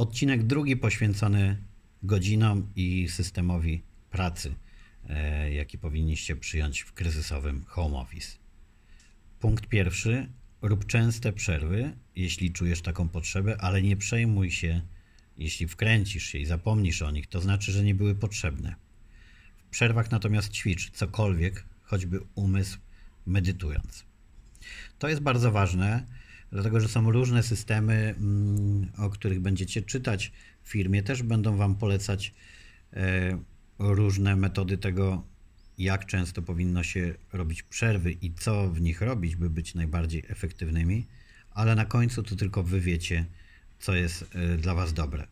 Odcinek drugi poświęcony godzinom i systemowi pracy, e, jaki powinniście przyjąć w kryzysowym home office. Punkt pierwszy. Rób częste przerwy, jeśli czujesz taką potrzebę, ale nie przejmuj się, jeśli wkręcisz się i zapomnisz o nich, to znaczy, że nie były potrzebne. W przerwach natomiast ćwicz cokolwiek, choćby umysł, medytując. To jest bardzo ważne, dlatego że są różne systemy, mm, o których będziecie czytać w firmie, też będą Wam polecać e, różne metody tego, jak często powinno się robić przerwy i co w nich robić, by być najbardziej efektywnymi, ale na końcu to tylko Wy wiecie, co jest e, dla Was dobre.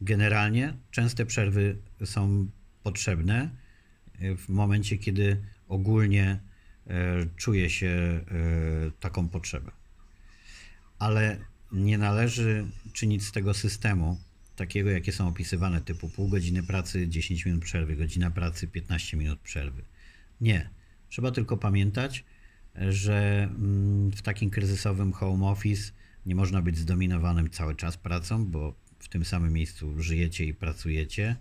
Generalnie częste przerwy są potrzebne e, w momencie, kiedy ogólnie czuje się taką potrzebę ale nie należy czynić z tego systemu takiego, jakie są opisywane, typu pół godziny pracy, 10 minut przerwy, godzina pracy, 15 minut przerwy. Nie. Trzeba tylko pamiętać, że mm, w takim kryzysowym home office nie można być zdominowanym cały czas pracą, bo w tym samym miejscu żyjecie i pracujecie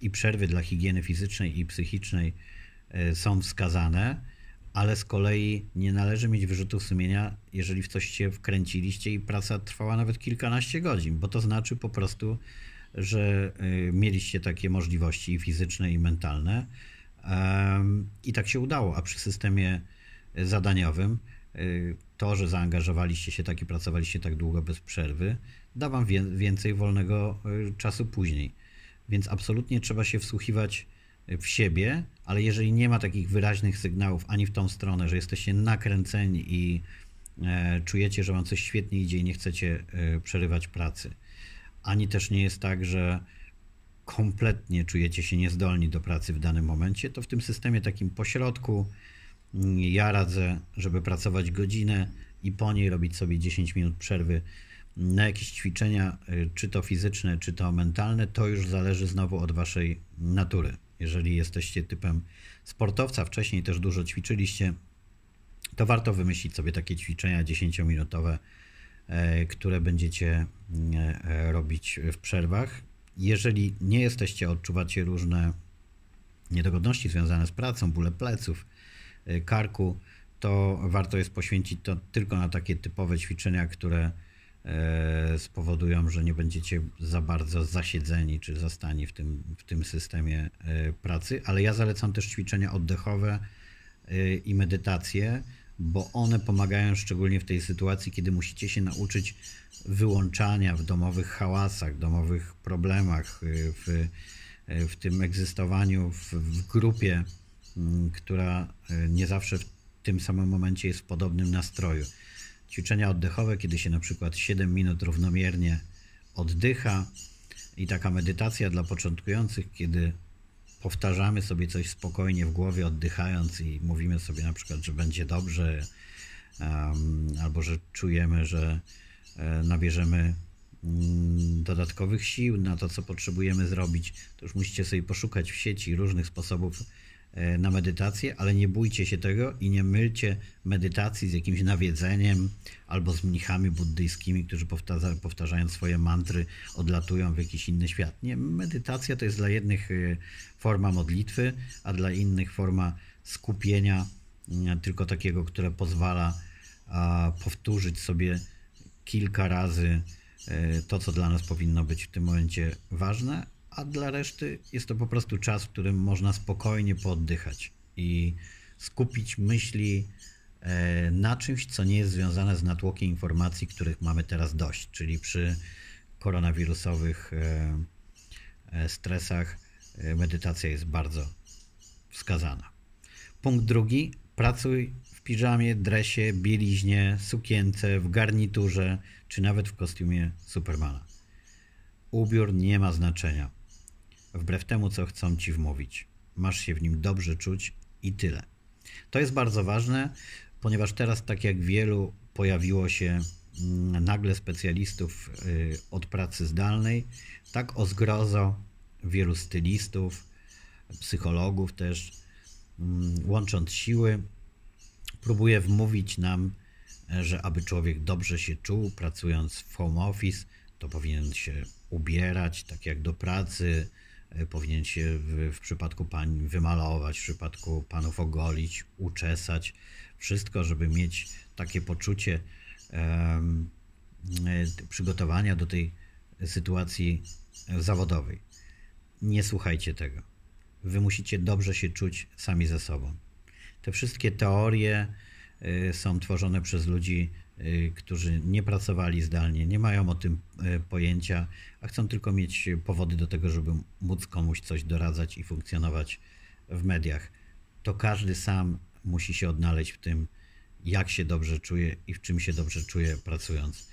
i przerwy dla higieny fizycznej i psychicznej e, są wskazane ale z kolei nie należy mieć wyrzutów sumienia, jeżeli w coś się wkręciliście i praca trwała nawet kilkanaście godzin, bo to znaczy po prostu, że y, mieliście takie możliwości fizyczne i mentalne i tak się udało, a przy systemie zadaniowym y, to, że zaangażowaliście się tak i pracowaliście tak długo bez przerwy, da wam więcej wolnego y, czasu później. Więc absolutnie trzeba się wsłuchiwać w siebie, ale jeżeli nie ma takich wyraźnych sygnałów ani w tą stronę, że jesteście nakręceni i e, czujecie, że wam coś świetnie idzie i nie chcecie e, przerywać pracy, ani też nie jest tak, że kompletnie czujecie się niezdolni do pracy w danym momencie, to w tym systemie takim pośrodku mm, ja radzę, żeby pracować godzinę i po niej robić sobie 10 minut przerwy na jakieś ćwiczenia, e, czy to fizyczne, czy to mentalne, to już zależy znowu od waszej natury. Jeżeli jesteście typem sportowca, wcześniej też dużo ćwiczyliście, to warto wymyślić sobie takie ćwiczenia 10-minutowe, e, które będziecie e, robić w przerwach. Jeżeli nie jesteście, odczuwacie różne niedogodności związane z pracą, bóle pleców, e, karku, to warto jest poświęcić to tylko na takie typowe ćwiczenia, które spowodują, że nie będziecie za bardzo zasiedzeni czy zastani w tym, w tym systemie e, pracy, ale ja zalecam też ćwiczenia oddechowe e, i medytacje, bo one pomagają szczególnie w tej sytuacji, kiedy musicie się nauczyć wyłączania w domowych hałasach, domowych problemach, w, w tym egzystowaniu w, w grupie, która nie zawsze w tym samym momencie jest w podobnym nastroju ćwiczenia oddechowe, kiedy się na przykład 7 minut równomiernie oddycha i taka medytacja dla początkujących, kiedy powtarzamy sobie coś spokojnie w głowie, oddychając i mówimy sobie na przykład, że będzie dobrze, albo że czujemy, że e, nabierzemy um, dodatkowych sił na to, co potrzebujemy zrobić, to już musicie sobie poszukać w sieci różnych sposobów na medytację, ale nie bójcie się tego i nie mylcie medytacji z jakimś nawiedzeniem albo z mnichami buddyjskimi, którzy powtarza, powtarzając swoje mantry odlatują w jakiś inny świat. Nie, medytacja to jest dla jednych e, forma modlitwy, a dla innych forma skupienia, tylko takiego, które pozwala powtórzyć sobie kilka razy e, to, co dla nas powinno być w tym momencie ważne, a dla reszty jest to po prostu czas, w którym można spokojnie pooddychać i skupić myśli e, na czymś, co nie jest związane z natłokiem informacji, których mamy teraz dość, czyli przy koronawirusowych e, e, stresach medytacja jest bardzo wskazana. Punkt drugi. Pracuj w piżamie, dresie, bieliźnie, sukience, w garniturze, czy nawet w kostiumie Supermana. Ubiór nie ma znaczenia wbrew temu, co chcą ci wmówić. Masz się w nim dobrze czuć i tyle. To jest bardzo ważne, ponieważ teraz, tak jak wielu, pojawiło się mm, nagle specjalistów y, od pracy zdalnej, tak o zgrozo wielu stylistów, psychologów też, mm, łącząc siły, próbuje wmówić nam, że aby człowiek dobrze się czuł, pracując w home office, to powinien się ubierać tak jak do pracy, powinien się w, w przypadku pań wymalować, w przypadku panów ogolić, uczesać. Wszystko, żeby mieć takie poczucie e, przygotowania do tej sytuacji zawodowej. Nie słuchajcie tego. Wy musicie dobrze się czuć sami ze sobą. Te wszystkie teorie są tworzone przez ludzi, y, którzy nie pracowali zdalnie, nie mają o tym y, pojęcia, a chcą tylko mieć powody do tego, żeby móc komuś coś doradzać i funkcjonować w mediach. To każdy sam musi się odnaleźć w tym, jak się dobrze czuje i w czym się dobrze czuje pracując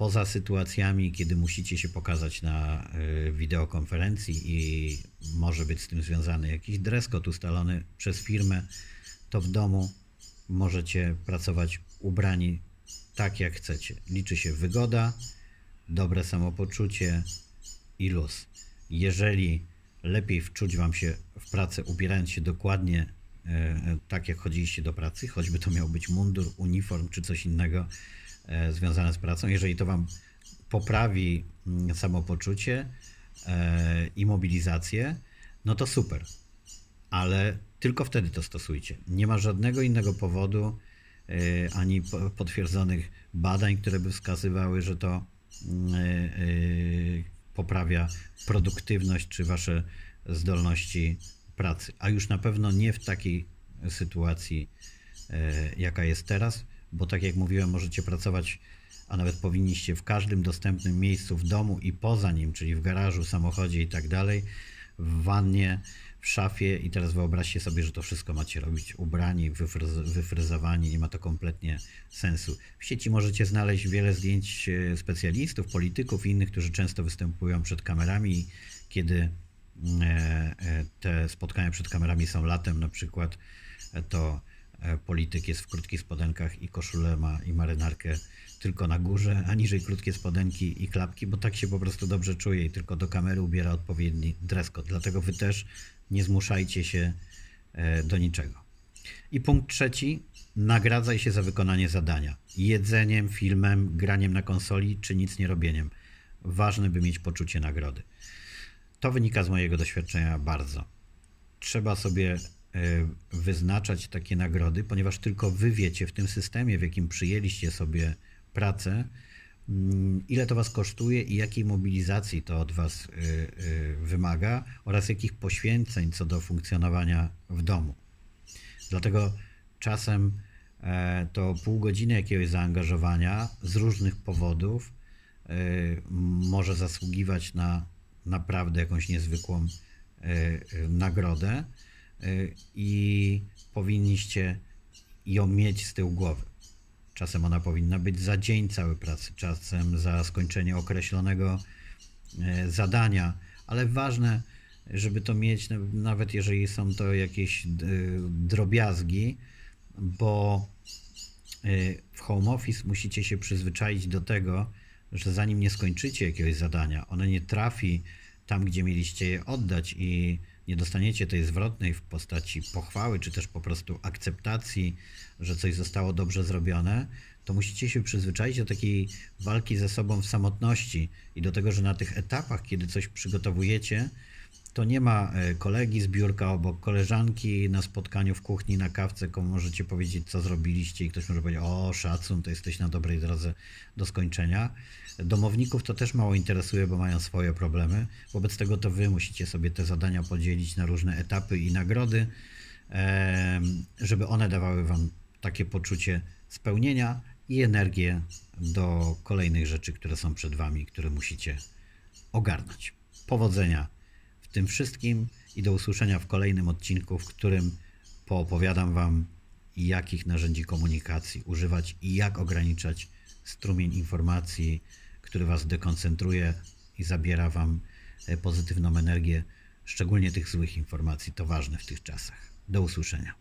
poza sytuacjami, kiedy musicie się pokazać na y, wideokonferencji i może być z tym związany jakiś dress code ustalony przez firmę, to w domu możecie pracować ubrani tak jak chcecie. Liczy się wygoda, dobre samopoczucie i luz. Jeżeli lepiej wczuć Wam się w pracę, ubierając się dokładnie e, tak, jak chodziliście do pracy, choćby to miał być mundur, uniform czy coś innego, E, związane z pracą. Jeżeli to Wam poprawi mm, samopoczucie e, i mobilizację, no to super. Ale tylko wtedy to stosujcie. Nie ma żadnego innego powodu e, ani potwierdzonych badań, które by wskazywały, że to mm, poprawia produktywność czy Wasze zdolności pracy. A już na pewno nie w takiej sytuacji, jaka jest teraz, bo tak jak mówiłem, możecie pracować, a nawet powinniście w każdym dostępnym miejscu w domu i poza nim, czyli w garażu, samochodzie i tak dalej, w wannie, w szafie i teraz wyobraźcie sobie, że to wszystko macie robić ubrani, wyfryz wyfryzowani, nie ma to kompletnie sensu. W sieci możecie znaleźć wiele zdjęć e, specjalistów, polityków i innych, którzy często występują przed kamerami, kiedy e, e, te spotkania przed kamerami są latem na przykład, to polityk jest w krótkich spodenkach i koszulę ma i marynarkę tylko na górze, a niżej krótkie spodenki i klapki, bo tak się po prostu dobrze czuje i tylko do kamery ubiera odpowiedni dress code. Dlatego wy też nie zmuszajcie się e, do niczego. I punkt trzeci, nagradzaj się za wykonanie zadania. Jedzeniem, filmem, graniem na konsoli czy nic nie robieniem. Ważne, by mieć poczucie nagrody. To wynika z mojego doświadczenia bardzo. Trzeba sobie E, wyznaczać takie nagrody, ponieważ tylko wy wiecie w tym systemie, w jakim przyjęliście sobie pracę, mm, ile to was kosztuje i jakiej mobilizacji to od was e, e, wymaga oraz jakich poświęceń co do funkcjonowania w domu. Dlatego czasem to pół godziny jakiegoś zaangażowania z różnych powodów może zasługiwać na naprawdę jakąś niezwykłą nagrodę i powinniście ją mieć z tyłu głowy. Czasem ona powinna być za dzień cały pracy, czasem za skończenie określonego e, zadania, ale ważne, żeby to mieć, nawet jeżeli są to jakieś e, drobiazgi, bo w home office musicie się przyzwyczaić do tego, że zanim nie skończycie jakiegoś zadania, ono nie trafi tam, gdzie mieliście je oddać i nie dostaniecie tej zwrotnej w postaci pochwały, czy też po prostu akceptacji, że coś zostało dobrze zrobione, to musicie się przyzwyczaić do takiej walki ze sobą w samotności i do tego, że na tych etapach, kiedy coś przygotowujecie, to nie ma e, kolegi z biurka obok, koleżanki na spotkaniu w kuchni, na kawce, komu możecie powiedzieć, co zrobiliście i ktoś może powiedzieć, o szacun, to jesteś na dobrej drodze do skończenia. Domowników to też mało interesuje, bo mają swoje problemy. Wobec tego to wy musicie sobie te zadania podzielić na różne etapy i nagrody, żeby one dawały wam takie poczucie spełnienia i energię do kolejnych rzeczy, które są przed wami, które musicie ogarnąć. Powodzenia tym wszystkim i do usłyszenia w kolejnym odcinku, w którym poopowiadam wam, jakich narzędzi komunikacji używać i jak ograniczać strumień informacji, który Was dekoncentruje i zabiera Wam e, pozytywną energię, szczególnie tych złych informacji. To ważne w tych czasach. Do usłyszenia.